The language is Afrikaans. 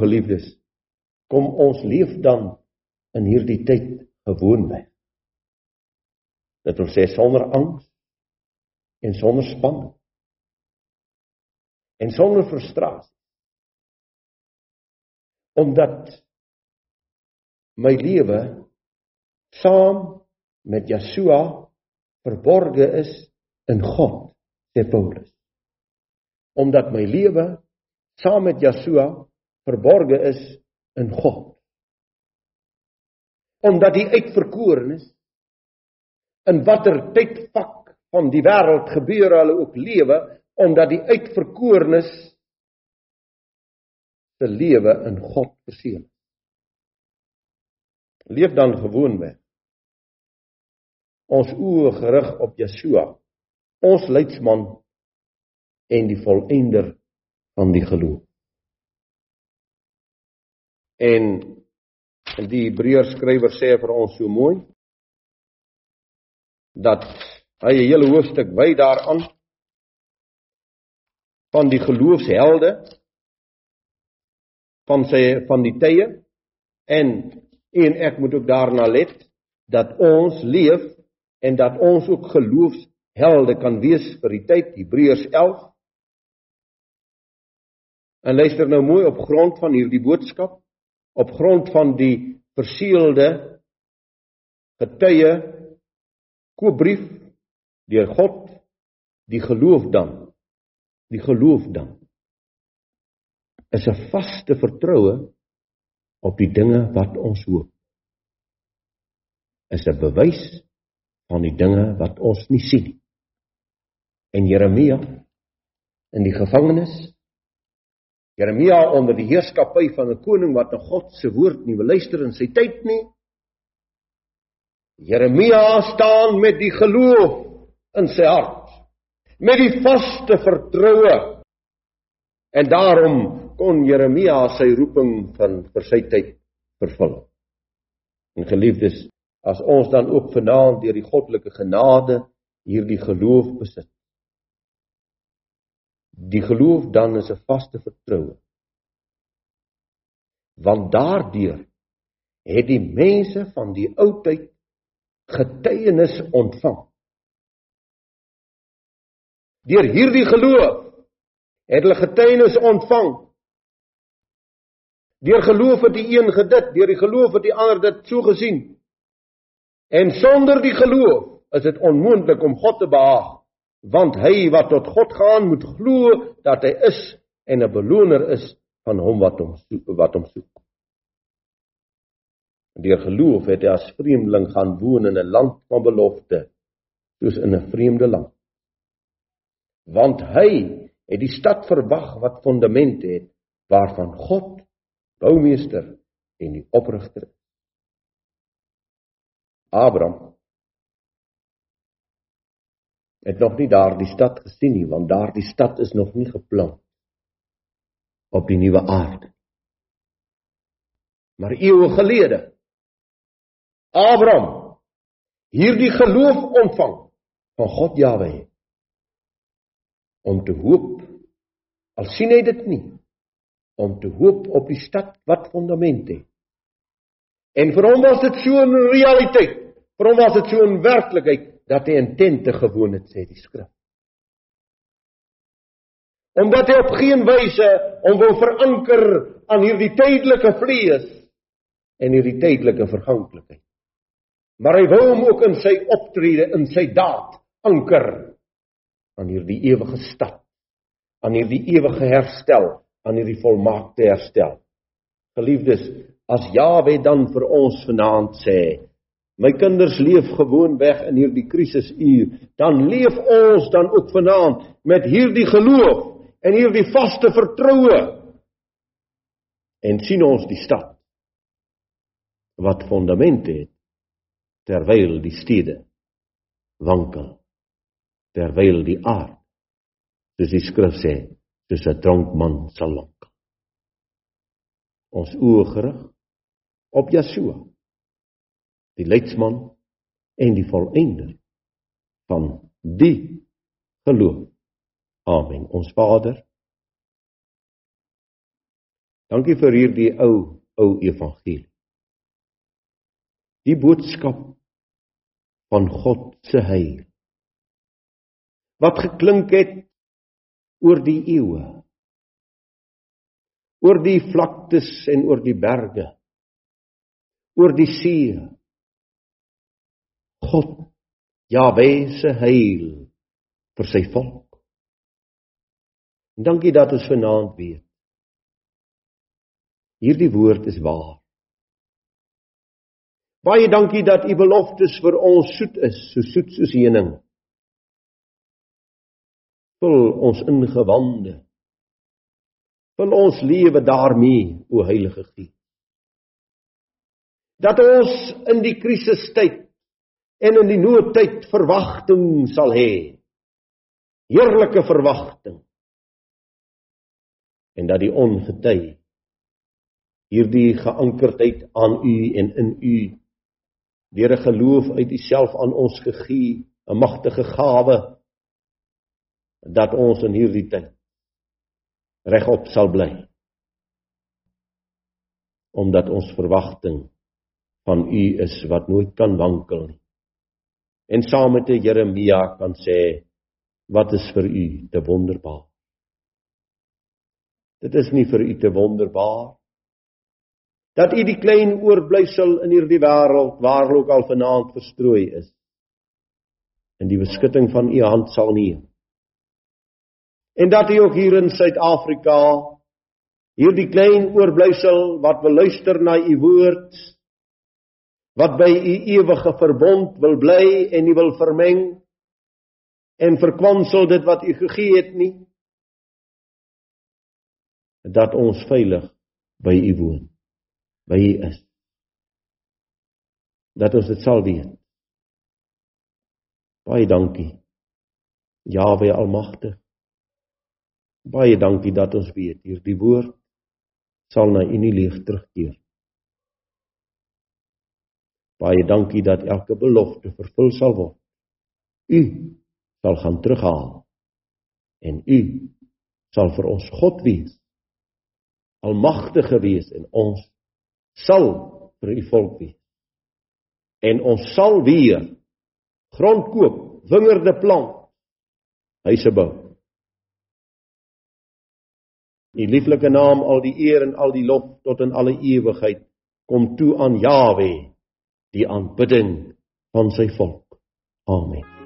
geliefdes, kom ons leef dan in hierdie tyd gewoonweg. Dit wil sê sonder angs en sonder spanning en sonder frustrasie. Omdat my lewe saam met Yeshua verborge is in God, sê Paulus. Omdat my lewe saam met Yeshua verborge is in God. Omdat die uitverkorenes in watter tydvak van die wêreld gebeur hulle ook lewe, omdat die uitverkorenes se lewe in God geseën is. Leef dan gewoonweg. Ons oë gerig op Yeshua, ons leidsman en die volëinder van die geloof. En die Hebreërs skrywer sê vir ons so mooi dat hy 'n hele hoofstuk wy daaraan van die geloofshelde van sy van die tye en en ek moet ook daarna let dat ons leef en dat ons ook geloofshelde kan wees vir die tyd Hebreërs 11 En luister nou mooi op grond van hierdie boodskap op grond van die verseelde getuie koopbrief deur God die geloof dan die geloof dan is 'n vaste vertroue op die dinge wat ons hoop. Is 'n bewys van die dinge wat ons nie sien nie. En Jeremia in die gevangenis Jeremia onder die heerskappy van 'n koning wat na God se woord nie wil luister in sy tyd nie. Jeremia staan met die geloof in sy hart, met die vaste vertroue. En daarom kon Jeremia sy roeping van vir sy tyd vervul. En geliefdes, as ons dan ook vanaand deur die goddelike genade hierdie geloof besit, Die geloof dan is 'n vaste vertroue. Want daardeur het die mense van die ou tyd getuienis ontvang. Deur hierdie geloof het hulle getuienis ontvang. Deur geloof het die een gedit, deur die geloof het die ander dit so gesien. En sonder die geloof is dit onmoontlik om God te behaag want hy wat tot God gaan moet glo dat hy is en 'n beloner is van hom wat hom soek wat hom soek. Deur geloof het hy as vreemdeling gaan woon in 'n land van belofte soos in 'n vreemde land. Want hy het die stad verwag wat fondamente het waarvan God boumeester en die oprigter is. Abraham het nog nie daardie stad gesien nie want daardie stad is nog nie geplant op die nuwe aarde. Maar eeue gelede Abraham hierdie geloof ontvang van God Jahwe om te hoop al sien hy dit nie om te hoop op die stad wat fondamente het. En vir hom was dit so 'n realiteit vir hom was dit so 'n werklikheid dat hy in tente gewoon het sê die skrif. Omdat hy op geen wyse om wil veranker aan hierdie tydelike vlees en hierdie tydelike verganklikheid. Maar hy wou hom ook in sy optrede, in sy daad anker aan hierdie ewige stad, aan hierdie ewige herstel, aan hierdie volmaakte herstel. Geliefdes, as Jahwe dan vir ons vanaand sê, My kinders leef gewoon weg in hierdie krisisuur. Dan leef ons dan ook vanaand met hierdie geloof en hierdie vaste vertroue. En sien ons die stad wat fondamente het terwyl die stede wankel. Terwyl die aard soos die skrif sê, soos 'n dronk man sal wankel. Ons oë gerig op Yeshua die leidsman en die volëinder van die geloof. Amen. Ons Vader Dankie vir hierdie ou ou evangelie. Die boodskap van God se heil. Wat geklink het oor die eeue. Oor die vlaktes en oor die berge. Oor die see. God Jahwe se heil vir sy volk. En dankie dat ons vanaand weet. Hierdie woord is waar. Baie dankie dat u beloftes vir ons soet is, so soet soos heuning. Vul ons ingewande. Vul ons lewe daarmee, o Heilige Gees. Dat ons in die krisistyd en in die noodtyd verwagting sal hê. Heerlike verwagting. En dat die ongety hierdie geankerdheid aan u en in u deur 'n geloof uit uself aan ons gegee 'n magtige gawe dat ons in hierdie tyd regop sal bly. Omdat ons verwagting van u is wat nooit kan wankel nie en saam met Jeremia kan sê wat is vir u te wonderbaar Dit is nie vir u te wonderbaar dat u die klein oorblysel in hierdie wêreld waar ook al vanaand verstrooi is in die beskutting van u hand sal neem. En dat u ook hier in Suid-Afrika hierdie klein oorblysel wat wil luister na u woord wat by u ewige verbond wil bly en nie wil vermeng en verkwansel dit wat u gegee het nie dat ons veilig by U woon, by U is. Dat ons dit sal weet. Baie dankie. Jahwe Almagtig. Baie dankie dat ons weet hierdie woord sal na U nie leeg terugkeer. Baie dankie dat elke belofte vervul sal word. U sal gaan terughaal en u sal vir ons God wees almagtige wees en ons sal vir u volk wees. En ons sal weer grond koop, wingerde plant, huise bou. U lieflike naam al die eer en al die lof tot in alle ewigheid kom toe aan Jawe, die aanbidding van sy volk. Amen.